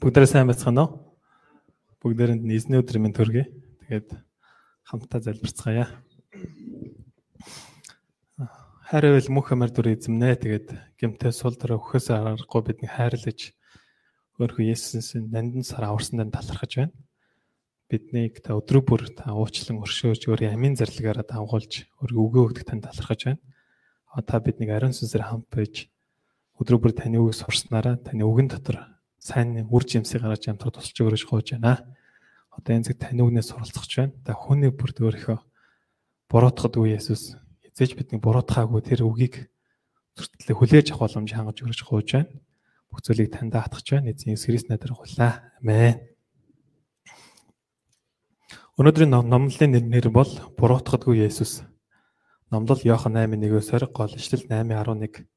Бүгдээрээ сайн байцгаана уу? Бүгдээрэнд эзний өдрийн мэнд төргий. Тэгээд хамтдаа залбирцгаая. Хайрvel мөнх амар дүр эзэмнэ. Тэгээд гимтэй сул дараа өхөөс аргагүй бидний хайрлаж өөрхөн Есүсийн нандин сар аварсан дан талархаж байна. Биднийг та өдрөг бүр та уучлан өршөөж өөрийн амийн зарлагаараа давгуулж өөрийн үгээ өгдөг тань талархаж байна. Та биднийг ариун сүнсээр хамт байж өдрөг бүр таны үгийг сурснараа таны үгэн дотор сайн үр жимсийг гаргаж амтрах тусалж өгөөж хоож байна. Одоо энэ цаг тань үгнээс суралцах байна. Та хүний бүрд өөрийнхөө буруутгадаг Есүс эзэж бидний буруутгаагүй тэр үгийг зүртлээ хүлээж авах боломж хангаж өгөөж хоож байна. Бүх зүйлийг танд даатгах байна. Эзэн Есүс Христ надрах хулаа. Амен. Өнөөдрийн номлолын нэр бол буруутгадгүй Есүс. Номлол Иохан 8:1-өөс гол ишлэл 8:11.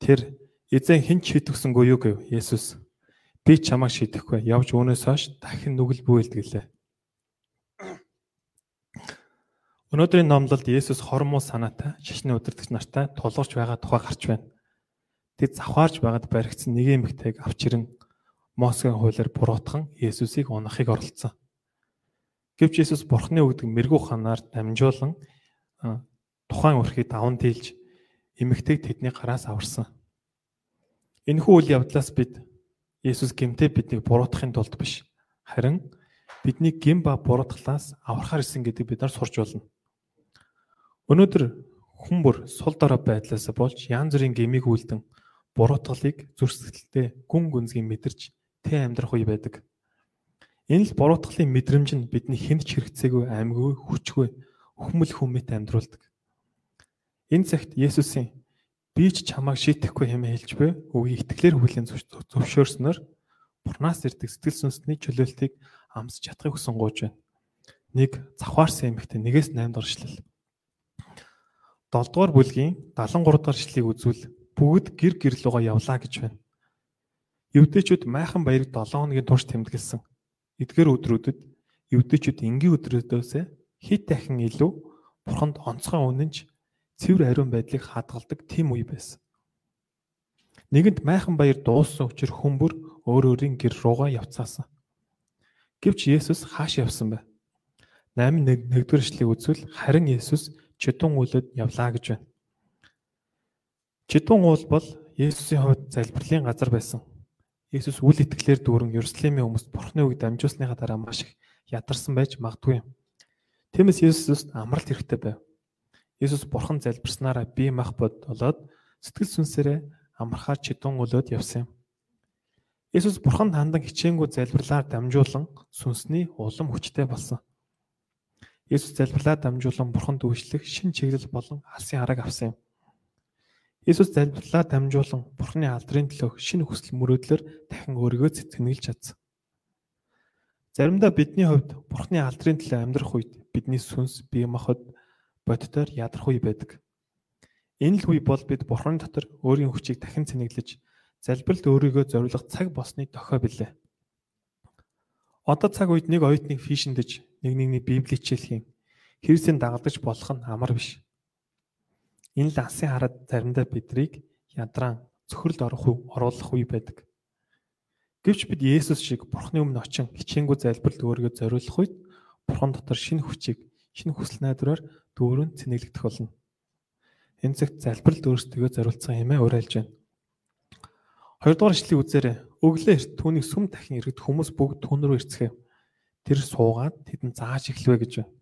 Тэр эзэн хэн ч хитгсэнгүй юу гэв Есүс. Би чамайг шидэхгүй. Явж өөнөөс хойш дахин нүгэл бүэлдгэлээ. Өнөөдрийн номлолд Есүс хормоо санаатай шашны удирдагч нартай тулгарч байгаа тухай гарч байна. Тэд завхаарч байгаад баригдсан нэг эмэгтэйг авч ирэн Мосегийн хуулиар буруутхан Есүсийг унахыг оролцсон. Гэвч Есүс Бурхны өгдөг мэрэгүү ханаар дамжуулан тухайн өрхийг даван дийлж эмэгтэйг тэдний гараас аварсан. Энэхүү үйл явдлаас бид Есүс гэмтээ биднийг буруутгахын тулд биш. Харин бидний гэм ба буруутгалаас аврахаар исэн гэдэг бид нар сурч болно. Өнөөдөр хүмүүр сул дорой байдлаас болж янз бүрийн гэмийг үлдэн буруутгалыг зүрсгэлтэй гүн гүнзгий мэдэрч тэ амьдрах үе байдаг. Энэ л буруутгалын мэдрэмж нь бидний хүнд ч хэрэгцээгүй аймгүй хүчгүй өхмөл хүмэт амьдруулдаг. Энэ цагт Есүсийн би ч чамайг шийтгэхгүй хэмээн хэлж буй үгийг итгэлээр хүлээн зөвшөөрснөөр Бурханаас ирдэг сэтгэл сүнсний чөлөөлтийг амсч чадахыг хүсэн гооч байна. Нэг завхаарсан эмэгтэй нэгээс 8 дахь ишлэл. 7 дугаар бүлгийн 73 дахь ишлэлийг үзвэл бүгд гэр гэр лугаа явлаа гэж байна. Евдэчүүд майхан баярыг 7 хоногийн турш тэмдэглэсэн. Эдгээр өдрүүдэд евдэчүүд энгийн өдрөөдөөс хэд дахин илүү бурханд онцгой үнэнч цэвэр ариун байдлыг хадгалдаг тийм үе байсан. Нэгэнт майхан баяр дууссан учраас хүмүүр өөр өөрийн гэр руугаа явцаасан. Гэвч Есүс хааш явсан бэ? 8:1-р эшлэгийг үзвэл харин Есүс чидун уулад явлаа гэж байна. Чидун уул бол Есүсийн хувьд залбирлын газар байсан. Есүс үл итгэлээр дүүрэн Ерүслэмийн хүмүүст Бурхны үг дамжуулсныхаа дараа маш их ядарсан байж магадгүй. Тиймээс Есүс амралт хэрэгтэй байв. Есүс бурхан залбирснараа бие мах бодолоод сэтгэл сүнсээрээ амархаа чидун өлөөд явсан юм. Есүс бурханд хандан хичээнгүү залбирлаар дамжуулан сүнсний улам хүчтэй болсон. Есүс залбирлаар дамжуулан бурханд үйлчлэх шин чиглэл болон алсын харааг авсан юм. Есүс залбирлаар дамжуулан бурхны алдрын төлөө шин хүсэл мөрөөдлөөр дахин өөрийгөө цэцгэнэлж чадсан. Заримдаа бидний хувьд бурхны алдрын төлөө амьдрах үед бидний сүнс бие махбод боддоор ядрах үе байдаг. Энэ л үе бол бид Бурхны дотор өөрийн хүчийг дахин цэнэглэж залбиралд өөрийгөө зориулах цаг болсны дохой билээ. Одоо цаг үед нэг оюутныг фишэндэж нэг нэгний Библийг хичээлхийн Христийн дагалдаж болох нь амар биш. Энэ л алсын хараад заримдаа бидрийг ядраан цөхрөлд орох уу оруулах үе байдаг. Гэвч бид Есүс шиг Бурхны өмнө очин хичээнгүү залбиралд өөрийгөө зориулах үед Бурхан дотор шинэ хүчийг, шинэ хүсэл найдвараар дүүрэн цэнэглэгдэх болно. Энэ цагт залбиралд өөрсдөө зориулсан хэмээн уриалж байна. Хоёрдугаар ишлэгийг үзээрэй. Өглөө эрт түүнийг сүм дахин иргэд хүмүүс бүгд түүн рүү ирцгээв. Тэр суугаад тэдэнд зааж эхлэвэ гэж байна.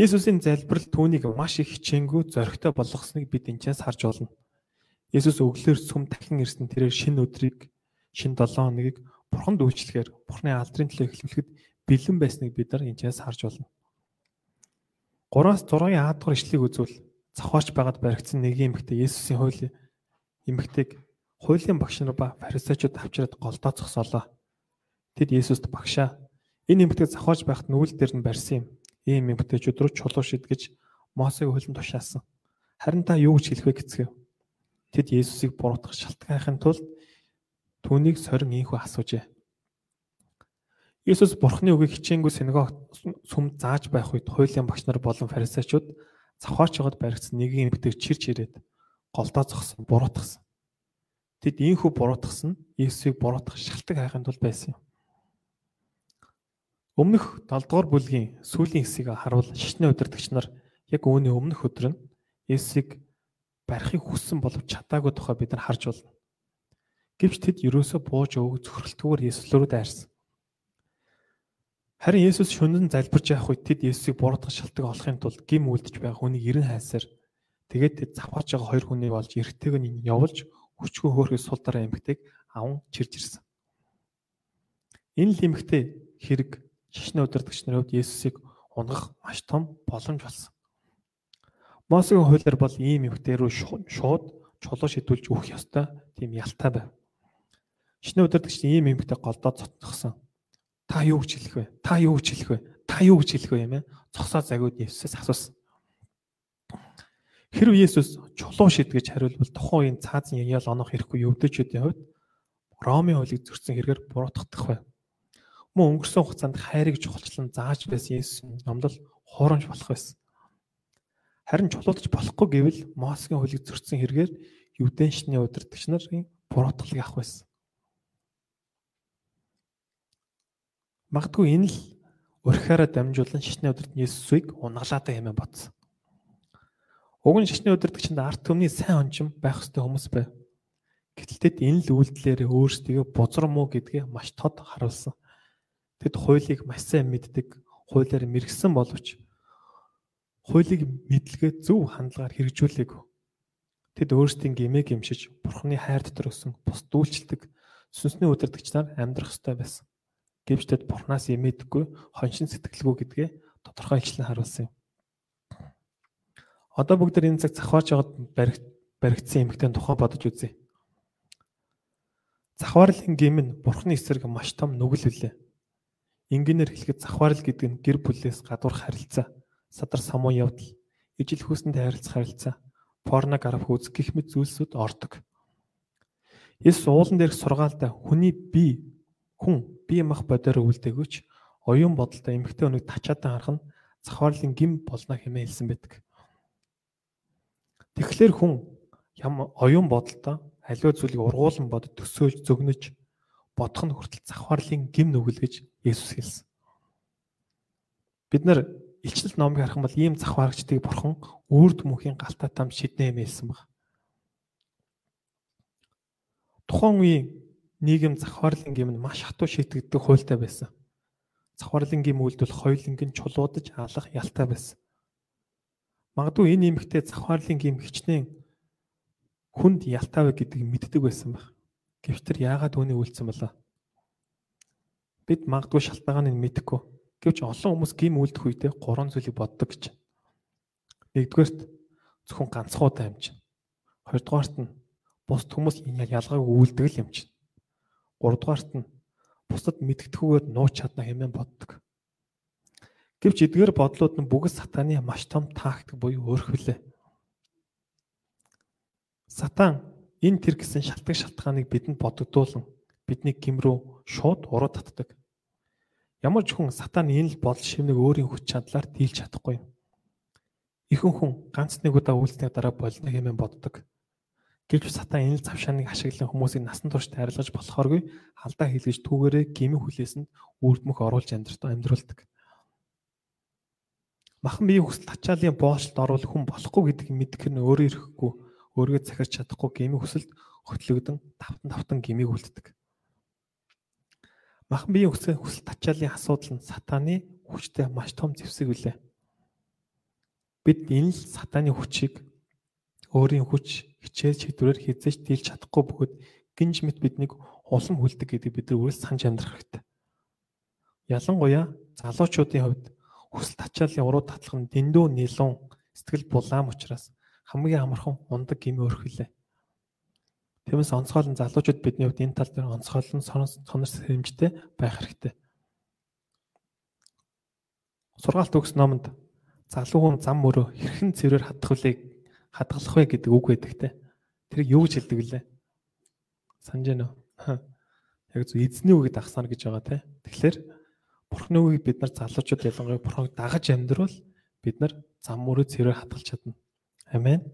Есүсийн залбирал түүнийг маш их хичээнгүү зоригтой болгосныг бид энэчээс харж болно. Есүс өглөөр сүм дахин ирсэн тэрээр шинэ өдрийг, шинэ 7 хоногийг Бурханд үйлчлэхээр Бурхны алдрын төлөө эхлүүлэхэд бэлэн байсныг бид нар энэчээс харж болно. 3-аас 6-ын А дугаар ишлэгийг үзвэл завхаарч байгаад баригдсан нэг эмэгтэй Есүсийн хуулийн эмэгтэйг хуулийн багш нар ба фарисеучуд авчираад голдоо зогсоолоо. Тэд Есүст багшаа энэ эмэгтэй завхаарч байхад нүгэл дээр нь барьсан юм. Ийм эмэгтэйчүүд рүү чулуу шидгэж Мосегийн хуулинд тушаасан. Харин та юу гэж хэлэх вэ гэцгээв. Тэд Есүсийг буруутгах шалтгаанхын тулд түүнийг сорин ийхүү асуужээ. Иесус Бурхны үгийг хичээнгүү синагог сүм зааж байх үед хуулийн багш нар болон фарисеучуд завхаарч байгаад баригдсан нэгэн эмэгтэйг чирч ирээд голдоо зогсон, буруутгасан. Тэд ийхүү буруутгасан Есүсийг буруутгах шалтгаан хайхын тулд байсан юм. Өмнөх 7 дугаар бүлгийн сүүлийн хэсгийг харуул шишний удирдагч нар яг үүний өмнөх өдөр нь Есүсийг барихыг хүссэн боловч чадаагүй тухай бид нар харж байна. Гэвч тэд ерөөсөө бууж өөг зөвхөрлөлтгүйгээр Есүс рүү дайрсан. Харин Есүс шөнөн залбирч явах үед тэд Есүсийг буруутгах шалтгаан олохын тулд гим үлдэж байгаа хүнийг эрен хайсаар тэгээд тэд завхаарч байгаа хоёр хүнийг олж эргэтэйг нь явуулж хүчгүй хөөрхөс сул дараа эмгтэйг аван чирж ирсэн. Энэ л эмгтэй хэрэг шишний удирдагч нарын хувьд Есүсийг унгах маш том боломж болсон. Мосегийн хуулиар бол ийм эмгтэй рүү шууд чулуу шидүүлж өгөх ёстой тийм ялтай байв. Шишний удирдагч ийм эмгтэй голдоод цотгосон Та юу гэж хэлэх вэ? Та юу гэж хэлэх вэ? Та юу гэж хэлэх вэ юм ээ? Цогсоо загууд Есүсээс асуусан. Хэрв Есүс чулуу шидгэж хариулбал тухайн үеийн цаазын ял онох хэрэггүй өвдөчүүдийн хувьд Ромын хуулийг зөрчсөн хэрэгээр буруутгах вэ? Мөн өнгөрсөн хугацаанд хайрыг чухалчлан зааж байсан Есүс номдол хуурамч болох байсан. Харин чулуудж болохгүй гэвэл Мосегийн хуулийг зөрчсөн хэрэгээр Юдэн шний удирдагч нарын буруутгалыг авах байсан. Магадгүй энэ л урхиараа дамжуулан шишний өдөрт Есүсийг унгалаатай хэмээн бодсон. Уг нь шишний өдөртөгчөнд арт түмний сайн ончим байх ёстой хүмүүс байв. Гэтэл тэд энэ л үйлдэлээр өөрсдөө бузар муу гэдгээ маш тод харуулсан. Тэд хуулийг маш сайн мэддэг, хуулиар мэрэгсэн боловч хуулийг мэдлэгээ зөв хандлагаар хэрэгжүүлээгүй. Тэд өөрсдийн гимээ гимшиж, Бурхны хайр дотор өссөн бус дүүлчилдэг сүнсний өдөртөгч нар амьдрах ёстой байсан гэвч тэд бурхнаас имээдэггүй хоншин сэтгэлгүй гэдгээ тодорхой ичлэн харуулсан юм. Одоо бүгд энэ цаг байгаад баригт баригдсан эмэгтэй тухай бодож үзье. Завхаарлын гим нь бурхны эсрэг маш том нүгэл үлээ. Ингээнээр хэлэхэд завхаарл гэдэг нь гэр бүлээс гадуур харилцаа, садар самуу явдал, ижил хүсэнд харилцах харилцаа, порног арах үзэх гэх мэт зүйлсүүд ордог. Есүс уулан дээрх сургаалдаа хүний бие хүн бие мах бодоор үлдээгөөч оюун бодолтой эмгтэй өнөг тачаадан харах нь захварлын гим болно хэмээн хэлсэн байдаг. Тэгэхээр хүн ям оюун бодолтой аливаа зүйлийг ургуулan бод төсөөлж зөгнөж бодох нь хүртэл захварлын гим нүгэл гэж Есүс хэлсэн. Бид нар илчилт номыг харах юм бол ийм захварагчдыг бурхан үрд мөхийн галтаа там шиднэ хэмээлсэн баг. Тухайн үеийн нийгэм завхаарлын гим нь маш хатуу шийтгдэг хуйлтай байсан. Завхаарлын гим үйлдэл хоёулангийн чулуудаж алах ялтай байсан. Магадгүй энэ эмэгтэй завхаарлын гим хичнээн хүнд ялтай вэ гэдгийг мэддэг байсан баг. Гэвч тэр яагаад үүнийг үйлцсэн болоо? Бид магадгүй шалтгааныг мэдэхгүй. Гэвч олон хүмүүс гим үйлдэх үедээ гурван зүйлийг боддог гэж. Нэгдүгээрт зөвхөн ганцхан амж. Хоёрдугаарт нь бусд хүмүүс энэ ялгааг үйлдэг юм чинь. 3 дугаарт нь бусдад мэдгэдэхгүйгээр нууч чадна хэмээн боддог. Гэвч эдгээр бодлууд нь бүгд сатаны маш том тактик буюу өөрхвөлээ. Сатан энэ тэр гэсэн шалтгаан шалтгааныг бидэнд бодогдуулан бидний гим рүү шууд уруу татдаг. Ямар ч хүн сатан энэ л бодол шивнэг өөрийн хүч чадлаар дийлж чадахгүй. Ихэнх хүн ганц нэг удаа үйлснээ дараа болно хэмээн боддог. Гэвч сатан энэ завшааныг ашиглан хүмүүсийг насан турш тайрлаж болохооргүй алдаа хийлгэж түүгээрээ гимэн хүлээсэнд үрдмөх оруулж амьдртаа амьдруулдаг. Махан биеийн хүсэл тачаалын боолшолд оруул хүн болохгүй гэдгийг мэдэх нь өөрөө ирэхгүй өөрийгөө захирч чадахгүй гимэн хүсэлд хөтлөгдөн тавтан тавтан гимийг үлддэг. Махан биеийн хүсэл хүсэл тачаалын асуудал нь сатаны хүчтэй маш том зэвсэг үлээ. Бид энэ л сатаны хүчийг өөрийн хүч хичээл шийдвэрээр хязгаарч дийлж чадахгүй бөгөөд гинж мэт биднийг улам хүлдэг гэдэг бид нар үргэлж санаж амьдрах хэрэгтэй. Ялангуяа залуучуудын хувьд хүсэл тачаалын уруу татлах нь дэндүү нилуун сэтгэл булаам учраас хамгийн амархан ундаг гэмээ өрхөлээ. Тиймээс онцгойлон залуучууд бидний хувьд энэ тал дээр онцгойлон сонор сэрэмжтэй байх хэрэгтэй. Сургаалт өгс номонд залуу хүн зам мөрөө хэрхэн цэврээр хадах вүлээ хадгалах вэ гэдэг үг байдаг те. Тэр юу гэж хэлдэг лээ? Санаж байна уу? Яг зөв эзний үгийг дагсаар гэж байгаа те. Тэгэхээр бурхны үгийг бид нар залуучууд ялангуяа бурхыг дагаж амьдрал бид нар зам мөрөө цэрээр хадгалж чадна. Амен.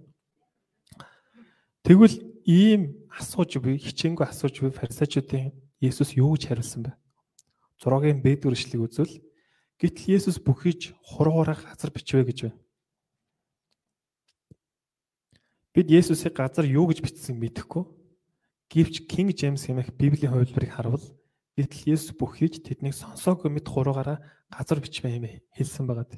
Тэгвэл ийм асууж буй хичээнгүй асууж буй фарисеучуудын Есүс юу гэж хариулсан бэ? 6-гийн Б дүршлиг үзвэл гэтэл Есүс бүхийж хуруугаар газар бичвэ гэж байна. Бид Есүсийг газар юу гэж бичсэн мэдэхгүй. Гэвч King James хэмээх Библийн хувилбарыг харвал гэтэл Есүс бүхийж тэднийг сонсоогүй мэд хуруугаараа газар бичвэ хэмээн хэлсэн байгаа.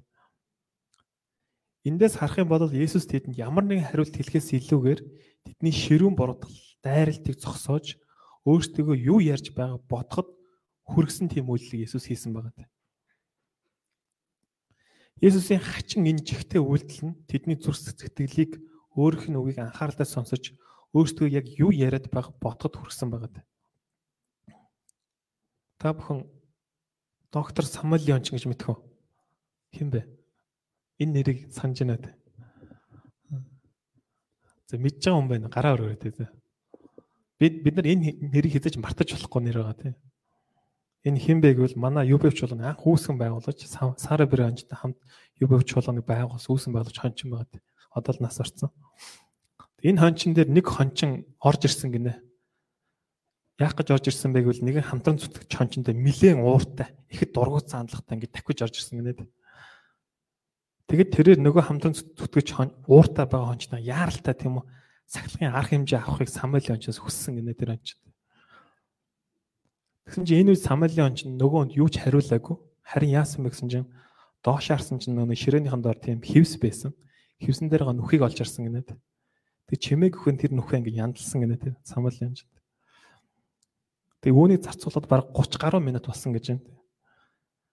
Эндээс харах юм бол Есүс тэдэнд ямар нэгэн хариулт хэлэхээс илүүгээр тэдний ширүүн буруудал, дайралтыг зогсоож өөртөө юу ярьж байгааг бодоход хүргэсэн тийм үйлдэл Есүс хийсэн байгаа. Есүсийн хачин энэ жигтэй үйлдэл нь тэдний зүрх сэтгэлийг өөрийнх нь үгийг анхааралтай сонсож өөртөө яг юу яриад байгааг бодоход хүрсэн байгаа. Та бүхэн доктор Самалионч гэж мэдэх үү? Хэн бэ? Энэ нэрийг санаж байна те. За мэдж байгаа хүн байна. Гараа өргөрөө те. Бид бид нар энэ нэрийг хэзээ ч мартаж болохгүй нэр байгаа те. Энэ хэн бэ гэвэл манай UBF чуулганы анх үүсгэн байгуулж Сара Брэндтэй хамт UBF чуулганыг байгуулсан үүсгэн байгуулж хончин байгаа те. Одоо л нас орсон. Энэ хончин дээр нэг хончин орж ирсэн гинэ. Яах гэж орж ирсэн бэ гэвэл нэгэн хамтран зүтгэж хончиндээ нилээн ууртай ихэд дургуут сандлагтай ингэ давхиж орж ирсэн гинэ. Тэгэд тэрээр нөгөө хамтран зүтгэж ууртай байгаа хончноо яаралтай тийм үү сахилгын арга хэмжээ авахыг Самуэлийн ончоос хүссэн гинэ тэр онч. Тэгсэн чинь энэ үед Самуэлийн онч нөгөөнд юу ч хариулаагүй. Харин яасан бэ гэсэн чинь доош харсан чинь нөгөө ширээнийхэн доор тийм хевс байсан хевсэн дээр гоо нүхийг олж арсан гинэ. Тэг чимээг өхөн тэр нүхээ ингэ яндалсан гинэ тэр Самуэл янж. Тэг үүнийг зарцуулаад баг 30 гаруй минут болсон гэж байна.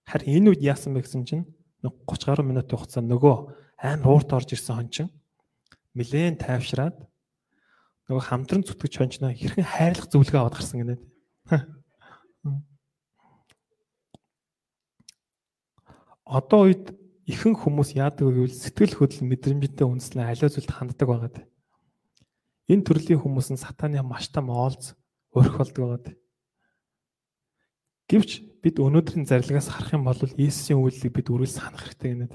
Харин энэ үед яасан бэ гэсэн чинь 30 гаруй минутын хугацаанд нөгөө амар уурт орж ирсэн хон чин нилээн тайвшраад нөгөө хамтран зүтгэж хончноо хэрхэн хайрлах зөвлөгөө аваад гарсан гинэ. Одоо үед ихэнх хүмүүс яадаг вэ гэвэл сэтгэл хөдлөл мэдрэмжтэй үндэслэн аливаа зүйлд ханддаг байгаад. Энэ төрлийн хүмүүс нь сатаны маш том оолз өрх болдог байгаад. Гэвч бид өнөөдрийн зарилгаас харах юм бол Иесусийн үйлийг бид үргэлж санах хэрэгтэй гэнэ.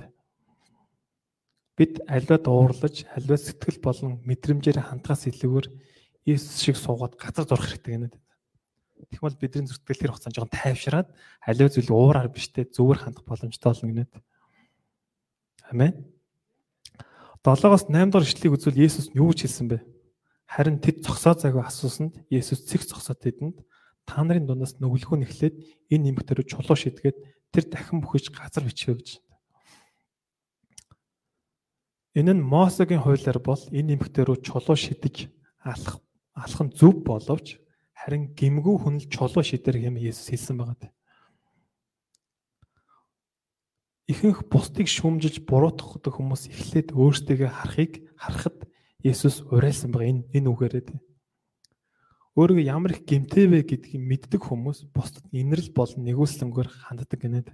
Бид аливаа дуурлаж, аливаа сэтгэл болон мэдрэмжээр хандгаас илүүгээр Иесус шиг суугаад газар зурх хэрэгтэй гэнэ. Тэгмэл бидний зүтгэл тэр хугацаанд жоохон тайвшраад аливаа зүйл уураар биштэй зөвөр хандах боломжтой болно гэнэ. Амен. 7-оос 8 дахь ишлэгийг үзвэл Есүс юу гэж хэлсэн бэ? Харин тэд цогсоо цагаа асуусанд Есүс цэг цогсоод тэдэнд та нарын дундаас нүглэхүүн эхлээд энэ нэмэгтэрүү чулуу шидгээд тэр дахин бүхэж газар бичвэ гэж. Энэ нь Мосегийн хуулиар бол энэ нэмэгтэрүү чулуу шидэж алах алах нь зөв боловч харин гимгүү хүн л чулуу шидэр гэм Есүс хэлсэн байгаа. Ихэнх бусдыг шүүмжилж буруутгах хүмүүс эхлээд өөрсдөө харахыг харахад Есүс уриалсан байгаа энэ энэ үгээрээ тийм. Өөрийгөө ямар их гэмтэй вэ гэдгийг мэддэг хүмүүс бусдад инэрл болон нэгүүлсэнгээр ханддаг гинэ.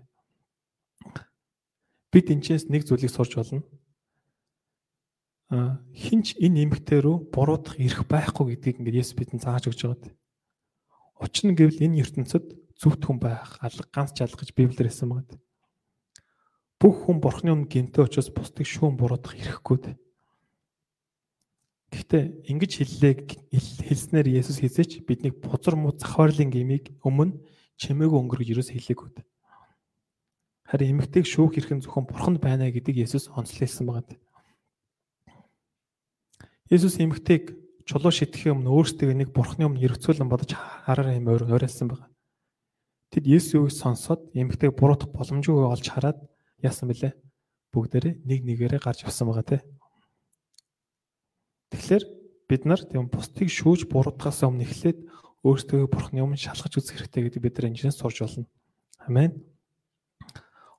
Бид энэчээс нэг зүйлийг сурч болно. А хинч энэ эмгтээ рүү буруутгах эрх байхгүй гэдгийг ингээд Есүс бидэнд зааж өгч байгаа. Учир нь гэвэл энэ ертөнцид зүвт хүн байх, алга ганц чалга гэж Библиэр хэлсэн байгаа. Бүх хүн бурхны өмнө гинтээ очиж бусдыг шүүн буруудах хэрэггүй. Гэхдээ ингэж хэллээ хэлснээр Есүс хизээч биднийг бузар муу захварлын гмийг өмнө чимээгүй өнгөрөж ерөөс хэлээгүй. Харин эмэгтэйг шүүх хэрхэн зөвхөн бурханд байна гэдгийг Есүс онцлуулсан байгаа. Есүс эмэгтэйг чулуу шитгэхийн өмнө өөрсдөө нэг бурхны өмнө эргцүүлэн бодож хараараа юм ойролцсон байгаа. Тэд Есүсийг сонсоод эмэгтэйг буруутгах боломжгүй олж хараад яасан бэлээ? Бүгдээрээ нэг нэгээрээ гарч явсан байгаа тий. Тэгэхээр бид нар тийм бусдыг шүүж буруутгахаас өмнө эхлээд өөрсдөө бурхны өмнө шалгаж үзэх хэрэгтэй гэдэг бид нар энэчнээс сурч болно. Амен.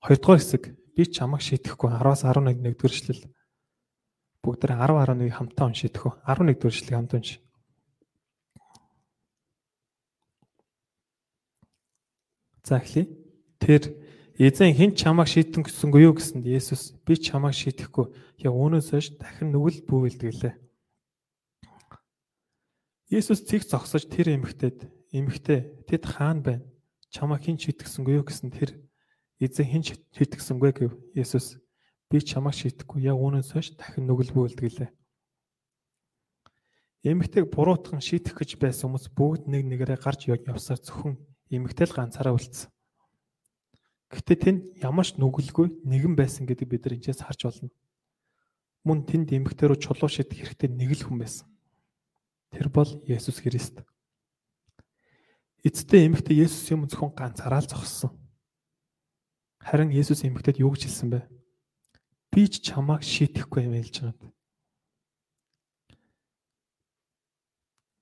Хоёрдугаар хэсэг би чамайг шитгэхгүй 10-аас 11 нэгдүгээр эшлэл. Бүгд тэ 10 11 хамтаа уншидэх үү? 11 дугаар эшлэгийг хамтаа унш. За эхлэе. Тэр Эзэн хэн чамайг шийтэн гэсэнгүй юу гэсэнд Есүс би чамайг шийтгэхгүй. Яг үүнээс хойш дахин нүгэл бүүгэлдэглээ. Есүс цэг зогсож тэр эмэгтэйд эмэгтэй тэд хаана байна? Чамайг хэн шийтгсэнгүй юу гэсэн тэр эзэн хэн шийтгсэнгүй гэв Есүс би чамайг шийтгэхгүй. Яг үүнээс хойш дахин нүгэл бүүгэлдэглээ. Эмэгтэйг буруутган шийтгэх гэж байсан хүмүүс бүгд нэг нэгээрээ гарч явсаар зөвхөн эмэгтэй л ганцаараа үлдсэн. Гэхдээ тэнд ямар ч нүгэлгүй нэгэн байсан гэдэг бид нар энэчээс харж болно. Мөн тэнд эмэгтэй рүү чулуу шидэх хэрэгтэй нэг л хүн байсан. Тэр бол Есүс Христ. Эцэстээ эмэгтэй Есүс юм зөвхөн ганцаараа л зогссон. Харин Есүс эмэгтэйд юу гэж хэлсэн бэ? Би ч чамааг шийтгэхгүй юм хэлж байгаа юм.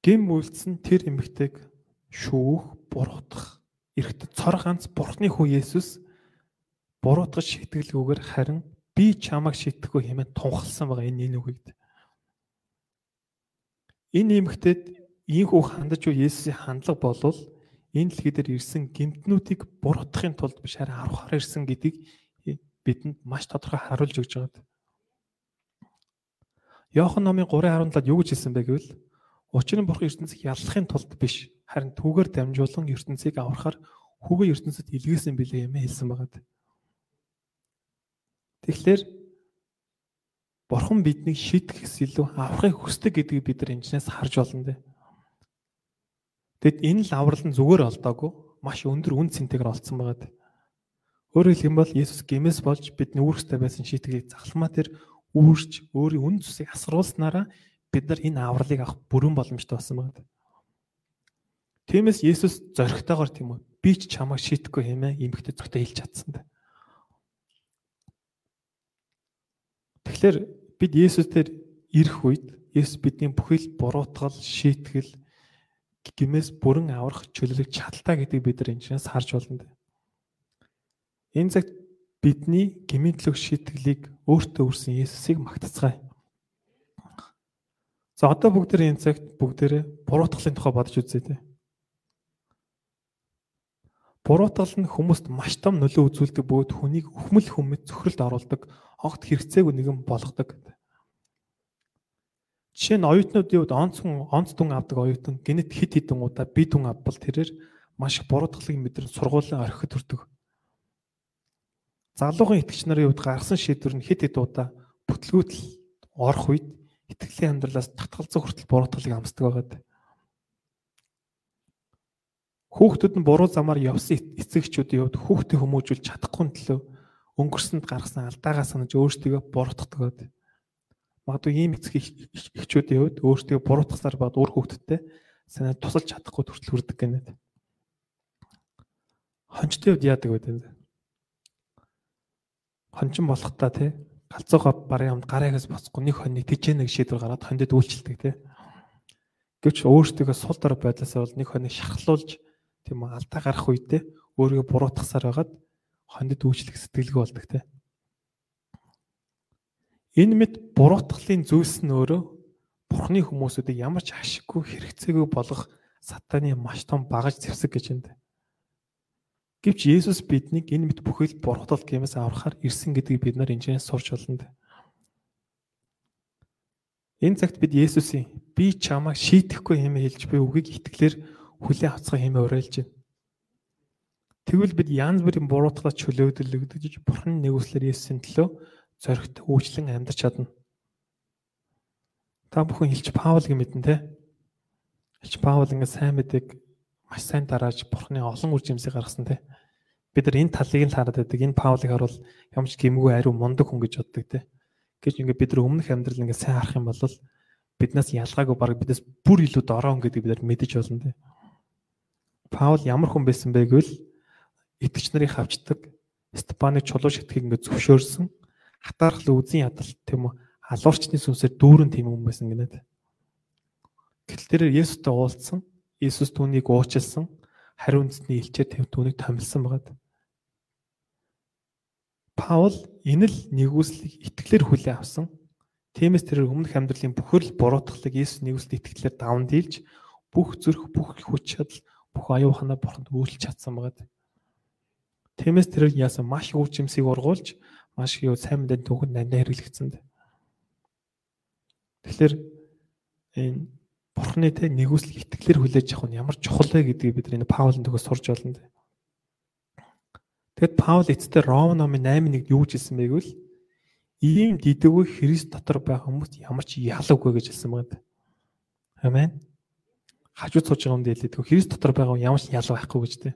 Гим үйлдсэн тэр эмэгтэйг шүүх, буруутгах эрэхт цор ганц бурхны хүү Есүс буруутгаж шийтгэлгүйгээр харин би чамайг шийтгэхгүй хэмээн тунхалсан байгаа энэ энэ үгийд. Энэ эмэгтэйд ийм хүү хандаж буй Есүсийн хандлага болвол энэ дэлхий дээр ирсэн гимтнүүдийг буруутгахын тулд биш харин аврахаар ирсэн гэдгийг бидэнд маш тодорхой харуулж өгч байгаа. Иохан номын 3:17-д юу гэж хэлсэн бэ гэвэл Учир нь бурхан ертөнцийг яллахын тулд биш харин түүгээр дамжуулан ертөнцийг аврахаар хүүгээ ертөнцид илгээсэн билээ юм хэлсэн байгаа. Тэгэхээр бурхан биднийг шийтгэхс илүү аврахыг хүсдэг гэдгийг бид нар энэчнээс харж болно дээ. Тэгэд энэ л аврал нь зүгээр олдоогүй маш өндөр үн цэнтэйгээр олцсон байгаа. Өөрөөр хэлэх юм бол Есүс гимээс болж бидний үүрэгтэй байсан шийтгэлийг загламаа тэр үүрч өөрийн үн цэсийг асруулснараа бид нар энэ авралыг авах бүрэн боломжтой болсон байна. Тиймээс Есүс зоригтойгоор тийм үү би ч чамайг шийтгэхгүй хэмээн эмхтэй зөвхөн хэлж чадсан да. Тэгэхээр бид Есүс дээр ирэх үед Есүс бидний бүхэл буруутгал, шийтгэл гимээс бүрэн аврах чөлөөлөх чадaltaа гэдгийг бид нар энэчнээс харж болно. Энэ цагт бидний гмийн төлөв шийтгэлийг өөртөө өрсөн Есүсийг магтацгаая. За одоо бүгд энэ цагт бүгдээрээ буруутгалын тухай бодож үзье те. Буруутгал нь хүмүүст маш том нөлөө үзүүлдэг бөгөөд хүнийг өхмөл хүмэд цөхрөлд оруулдаг, огт хэрэгцээгүй нэгэн болгодог. Жишээ нь оюутнуудын хувьд онц хүн онц дүн авдаг оюутан гинэт хит хитэн удаа бие дүн авбал тэрээр маш их буруутгалыг мэдрэн сургуулийн орхид хүрдэг. Залуугийн итгэгч нарын хувьд гаргасан шийдвэр нь хит хит удаа бүтлгүүтэл орох үед итгэлийн амьдралаас татгалзах хүртэл буруутгалыг амсдаг байгаад. Хүүхдүүд нь буруу замаар явсан эцэгчүүдийн хувьд хүүхдээ хүмүүжүүлж чадахгүй төлөө өнгөрсөнд гаргасан алдаагаа санаж өөрсдөө буруутгадаг байгаад. Магадгүй ийм эцэг эхчүүдийн хувьд өөрсдөө буруутгасаар бод өөр хүүхдтэй санаа тусалж чадахгүй төртөл хүрдэг гэнэ. Хончтой хувьд яадаг вэ дээ? Хончин болох та тий галзууга барын хамт гараагаас босхгүй нэг хоньны тэжээ нэг шийдвэр гараад хондод үйлчлдэг тий. Гэвч өөртөө сул дор байдлаасаа бол нэг хоньыг шархлуулж тийм алдаа гарах үедээ өөрийгөө буруутгасаар байгаад хондод үйлчлэх сэтгэлгүй болдог тий. Энэ мэд буруутгалын зүйлс нь өөрөө Бурхны хүмүүсүүдийг ямар ч ашиггүй хэрэгцээгүй болгох сатаны маш том багаж зэвсэг гэж энд. Гэвч Есүс биднийг энэ мэт бүхэл бурхтал гэмээс аврахаар ирсэн гэдгийг бид нар энэчнээс сурч болно. Энэ цагт бид Есүсийн би чамайг шийтгэхгүй хэмээн хэлж буй үгийг итгэлээр хүлээн авцгаа хэмээн уриалж байна. Тэгвэл бид янз бүрийн буруутгалаас чөлөөдөлөгдөж Бурхны нэгүслэр Есүсийн төлөө зоригт үйлчлэн амьдарч чадна. Та бүхэн хэлж Паул гэмэдэн те. Хэлж Паул ингэ сайн мэдэг маш сайн дарааж бурхны олон үр жимсийг гаргасан те. Бид нар энэ талыг л хараад байдаг. Энэ Паулыг харуул ямч гимгүй ариу мундаг хүн гэж боддог те. Гэж ингээд бид нар өмнөх амьдрал ингээд сайн харах юм бол биднээс ялгаагүй баг биднээс бүр илүү дороо гэдэг бид нар мэдэж болно те. Паул ямар хүн байсан бэ гэвэл итгэж нарыг хавчдаг Степаныг чулуу шитгэхийг ингээд зөвшөөрсөн хатаархал үзэн ядал тийм үү алуурчны сүнсээр дүүрэн тийм хүн байсан гинэ. Гэтэл тэр Есүстэй уулзсан Иесус түүнийг уучлсан, хариу үндэсний илчээр тэв түүнийг томилсон байгаад. Паул энэ л нэгүслийг итгэлээр хүлээн авсан. Тиймээс тэр өмнөх амьдралын бүхэл буруутгалыг Иесус нэгүслийг итгэлээр даван дийлж бүх зүрх, бүх хүч чадал, бүх аюуханаа бурханд үйлч чадсан байгаад. Тиймээс тэр яасан маш их үр жимсийг ургуулж маш их сайн мэдэн түүхэнд нандаа хэрэглэгдсэн. Тэгэхээр энэ Бурхны тэ нэгүслэг итгэлээр хүлээж авах нь ямар чухал вэ гэдгийг бид энэ Паулын төгөөс сурж байна. Тэгэд Паул эцэстээ Ром номын 8-1-д юу хэлсэн бэ гэвэл ийм дидэггүй Христ дотор байх хүмүүс ямар ч ялавгүй гэж хэлсэн байна. Амен. Хажууд сууж байгаа юм дээлээ. Христ дотор байгаа ямар ч ял байхгүй гэж тэ.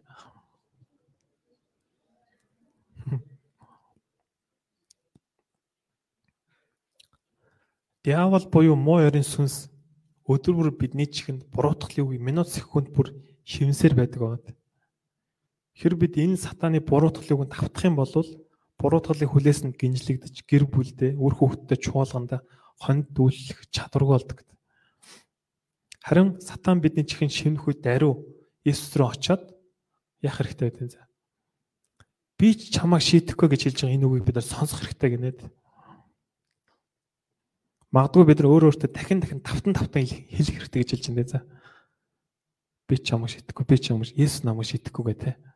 Диавол буюу муу ёрын сүнс өдөр бүр бидний чихэнд буруутгалын үе минут секунд бүр шивнсээр байдаг байна. Хэр бид энэ сатааны буруутгалыг нь тавтах юм бол буруутгалын хүлээс нь гинжлэгдэж гэр бүлдээ үр хүүхдтэй чуулганда хонд дүүлэх чадваргүй болдог. Харин сатан бидний чихэн шивнэх үед даруй Иесус рүү очиод яах хэрэгтэй вэ за? Би ч чамайг шийдэхгүй гэж хэлж байгаа энэ үгийг бид нар сонсох хэрэгтэй гинэд. Магадгүй бид нар өөр өөртөө дахин дахин тавтан тавтан хэлэх хэрэгтэй гэж хэлж байна за. Би ч чамайг шийдэхгүй, би ч чамайг Иесус намайг шийдэхгүй гэдэг.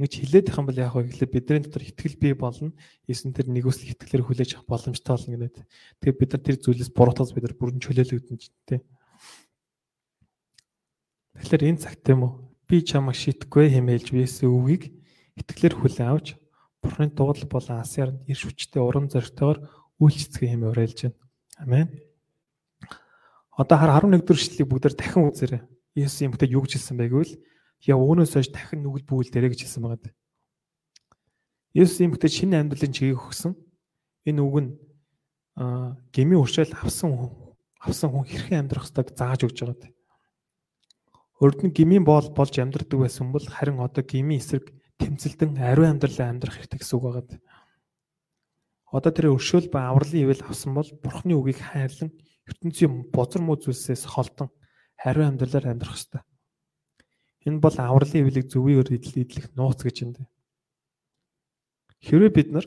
Ингэж хилээд их юм бол яг гэхлээр бидний дотор итгэл бий болно. Иесн тэр нэгүсэл итгэлээр хүлээж авах боломжтой болно гэдэг. Тэгээ бид нар тэр зүйлээс буруутгаас бид нар бүрэн чөлөөлөгдөн ч тийм. Тэгэхээр энэ цагт юм уу? Би чамайг шийдэхгүй хэмээлж бийсэн үгийг итгэлээр хүлээн авч Бурхны дуудлал болон асяар ирш хүчтэй урам зоригтойгоор үйлчлэцгээ хэмээн уриалж байна. Амен. Одоо хар 11 дэх эшлэлийг бүгдээр дахин үзээрэй. Иесус юм бүтэд юу гэж хэлсэн байг вэ? Яа өөнөөс хойш дахин нүгэл бүвэл дээрэ гэж хэлсэн байгаа. Иесус юм бүтэд шинэ амьдралын чигийг өгсөн. Энэ үг нь гмийн уршаал авсан авсан хүн хэрхэн амьдрах ёстойг зааж өгч байгаа. Урд нь гмийн боол болж амьдрдаг байсан бол харин одоо гмийн эсрэг тэмцэлдэн ариун амьдралаа амьдрах хэрэгтэй гэсэн үг байгаа. Одоо тэр өршөөл ба авралын ивэл авсан бол Бурхны үгийг хайрлан ертөнцийн бозар муу зүйлсээс холдон хариу амьдралаар амьдрах ёстой. Энэ бол авралын ивэлийг зөвөөр идэлх нууц гэж юм дээ. Хэрвээ бид нар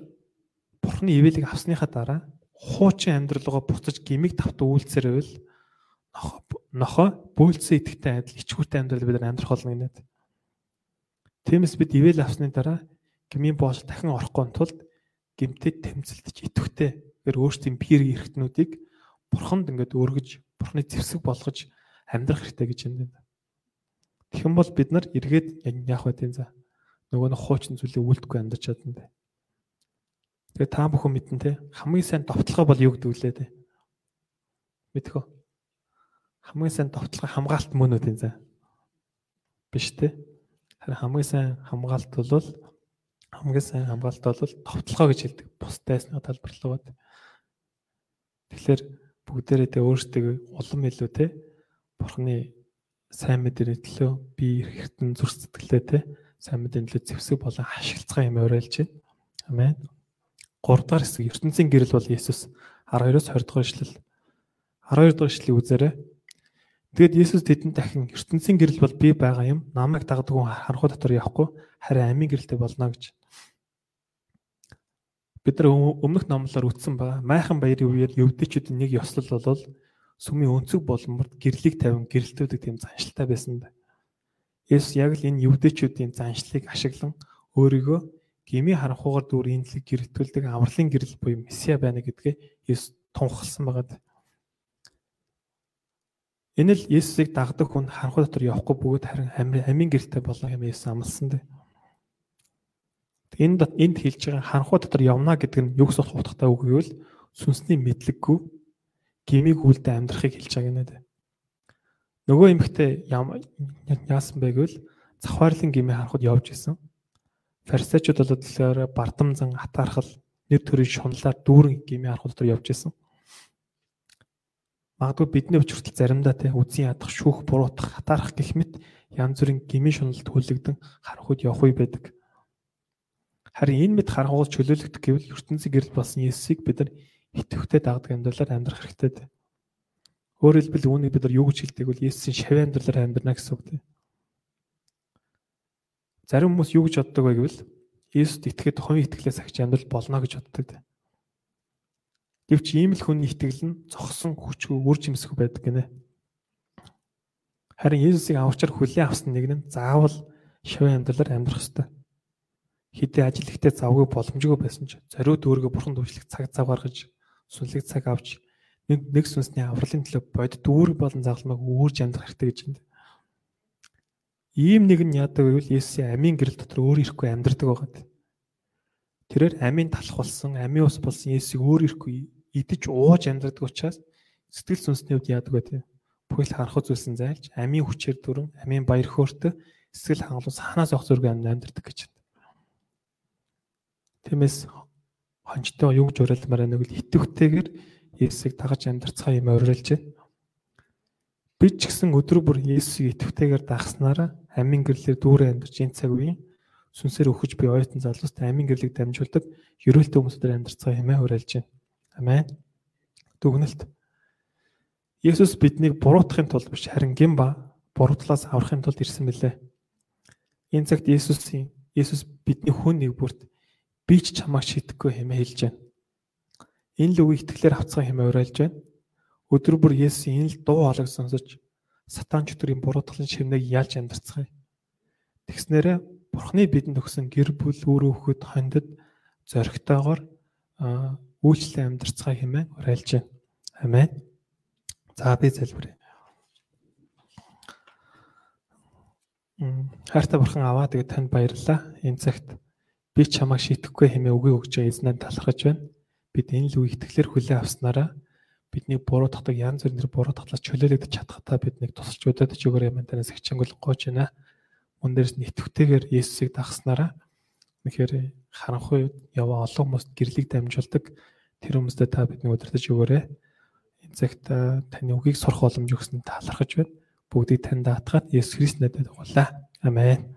Бурхны ивэлийг авсныхаа дараа хуучин амьдралгаа буцаж гимиг тавт үйлцээр байвал нохоо бөөлцсөн идэхтэй адил ичгүүртэй амьдрал бид амьдрах болно гинэ. Тиймээс бид ивэл авсны дараа гмийн боол дахин орохгүй тулд гимтэд тэмцэлдэж идэвхтэй гэр өөрсдийн биер эрхтнүүдийг бурханд ингээд өргөж бурхны зэвсэг болгож амьдрах хэрэгтэй гэж юм байна. Тэгэх бол бид нар эргээд яах вэ тийм за. Нөгөө нэг хуучин зүйлийг үлдэхгүй амьдарч чадна. Тэгээ та бүхэн мэдэн те хамгийн сайн довтлогоо бол юу гэдэг үлээ те. Мэдэх үү? Хамгийн сайн довтлогоо хамгаалт мөн үү тийм за. Биш те. Харин хамгийн сайн хамгаалт бол хамгийн сайн хамгаалт бол товтлогоо гэж хэлдэг. Бусдайсны талбарлал бод. Тэгэхээр бүгдээрээ тэ өөрсдөө улам илүү те бурхны сайн мэдээний төлөө би эрхтэн зүрх сэтгэлээ те сайн мэдээний төлөө зэвсэг болон ашиглацгаа юм уриалж байна. Амен. 3 дахь хэсэг ертөнцийн гэрэл бол Есүс 12-оос 20 дугаар эшлэл 12 дугаар эшлэлийг үзээрэй. Тэгэд Есүс тэдэнд дахин ертөнцийн гэрэл бол би байгаа юм. Намайг дагдаг хүн харанхуй дотор явахгүй харин амийн гэрэлтэй болно гэж. Бид нар өмнөх номлоор үтсэн байгаа. Майхан баярын үеэр евдэчүүдийн нэг ёслол бол сүмийн өнцөг боломжид гэрлийг тавин гэрэлтүүдэг тийм заншилтай байсан бай. Есүс яг л энэ евдэчүүдийн заншлыг ашиглан өөрийгөө гими харанхуугаар дүр инлэг гэрэлтүүлдэг авралын гэрэл буюу месиа байна гэдгээ Есүс тунхагласан байгаа. Энэ л Есүсийг дагдаг хүн харанхуй дотор явахгүй бөгөөд харин амийн гэрэлтэй болно юм Есүс амласан дээ. Энд энд хэлж байгаа харанхуй дотор явна гэдэг нь юу гэсэн утгатай үг гэвэл сүнсний мэдлэггүй гмиг үлдээ амьдрахыг хэлж байгаа юм дээ. Нөгөө эмэгтэй яасан бэ гэвэл завхаарлын гмиг харанхуйд явж исэн. Фарисеучуд бол тэгэхээр бардамзан атаархал нэр төрийн шунлаар дүүрэн гмиг харанхуй дотор явж исэн. Магадгүй бидний өчртөл заримдаа те үзэн ядах, шүүх, буруутах, хатаарах гэх мэт янз бүрийн гмийн шуналд хүлэгдэн харанхуйд явах үе байдаг. Харин энэ мэд харанхуйд чөлөөлөгдөх гэвэл ертөнцийн гэрэл болсон Есүсийг бид нар итгэвтэй дагдаг амьдралаар амьдрах хэрэгтэй. Өөрөөр хэлбэл үүнийг бид нар юу гэж хэлдэг вэ? Есүсийн шавь амьдралаар амьдрна гэсэн үг тийм. Зарим хүмүүс юу гэж боддог вэ гэвэл Есүст итгэхэд хувийн итгэлээс агч амьдрал болно гэж боддог. Гэвч ийм л хүний итгэл нь зогсон хүчгүй үр жимсгүй байдаг гинэ. Харин Есүсийг авчаар хүлээн авсан нэг нь заавал шавь амьдралаар амьдрах ёстой. Хидээ ажил ихтэй завгүй боломжгүй байсан ч зориуд өөргөө бурхан дүүшлэх цаг цав гаргаж сүнлэг цаг авч нэг нэг сүнсний авралын төлөө бодит үүрэг болон загалмайг үүрж амьдрах хэрэгтэй гэж байна. Ийм нэг нь яадаг гэвэл Есүсийн амийн гэрэл дотор өөр ирэхгүй амьдрдаг байгаад. Тэрээр амийн талах болсон, амийн ус болсон Есүсийг өөр ирэхгүй идэж ууж амьдрдаг учраас сэтгэл сүнсний хувьд яадаг вэ бүхэл харах зүйлсэн зайлж амийн хүчээр дүрэн амийн баяр хөөртө эсгэл хангалуус ханаас ох зүрэг амьдардаг гэж байна. Тиймээс хончтой юу гэж уриалмаар байна гэвэл итвэхтэйгээр Есүсийг дагаж амьдарцгаа юм уриалж байна. Би ч гэсэн өдөр бүр Есүсийг итвэхтэйгээр дагснараа амийн гэрлэлээр дүүрээ амьдарч энэ цаг үеийн сүнсээр өгөж би оюутан залууст амийн гэрлийг дамжуулдаг ерөөлтэй хүмүүсээр амьдарцгаа юм уриалж байна. Амен. Дүгнэлт. Есүс биднийг буруутахын тулд биш харин гин ба буруудлаас аврахын тулд ирсэн мөлий. Энэ цагт Есүсийн Есүс бидний хүн нэг бүрт би ч чамайг шидэхгүй хэмээн хэлж байна. Энэ л үгийг итгэлээр авцгаа хэмээн уриалж байна. Өдөр бүр Есүсийн энэ л дуу хоолойг сонсож сатан чөтгөрийн буруутгалын шивнийг ялж амьдарцгаая. Тэгснээрээ Бурхны бидэнд өгсөн гэр бүл үр хөхөд хондод зоригтойгоор үйлчлэн амьдарцгаая хэмээн уриалж байна. Амен. За би залбирая. Хайртай бурхан аваа тэгээд танд баярлалаа. Энэ цагт би чамайг шитгэхгүй хэмээн үгийг өгч байгаа эзнээ талархаж байна. Бид энэ л үе итгэлээр хүлээн авснараа бидний буруу татдаг янз бүрийн буруу татлаас чөлөөлөгдөж чадхтаа биднийг тусалж өдөөдөж өгөөрэй мэн танаас хичээнгүйл гооч байна. Мөн дээрс нэтгэвтэйгээр Есүсийг дагснараа тэгэхээр харанхуй яваа олон хүмүүст гэрлийг дамжуулдаг тэр хүмүүстээ та бидний удирдах өгөөрэй. Энэ цагт таны үгийг сурах боломж өгсөнд талархаж байна. Бүгдийг тань даатгаад Есүс Христ надад дуулаа. Амен.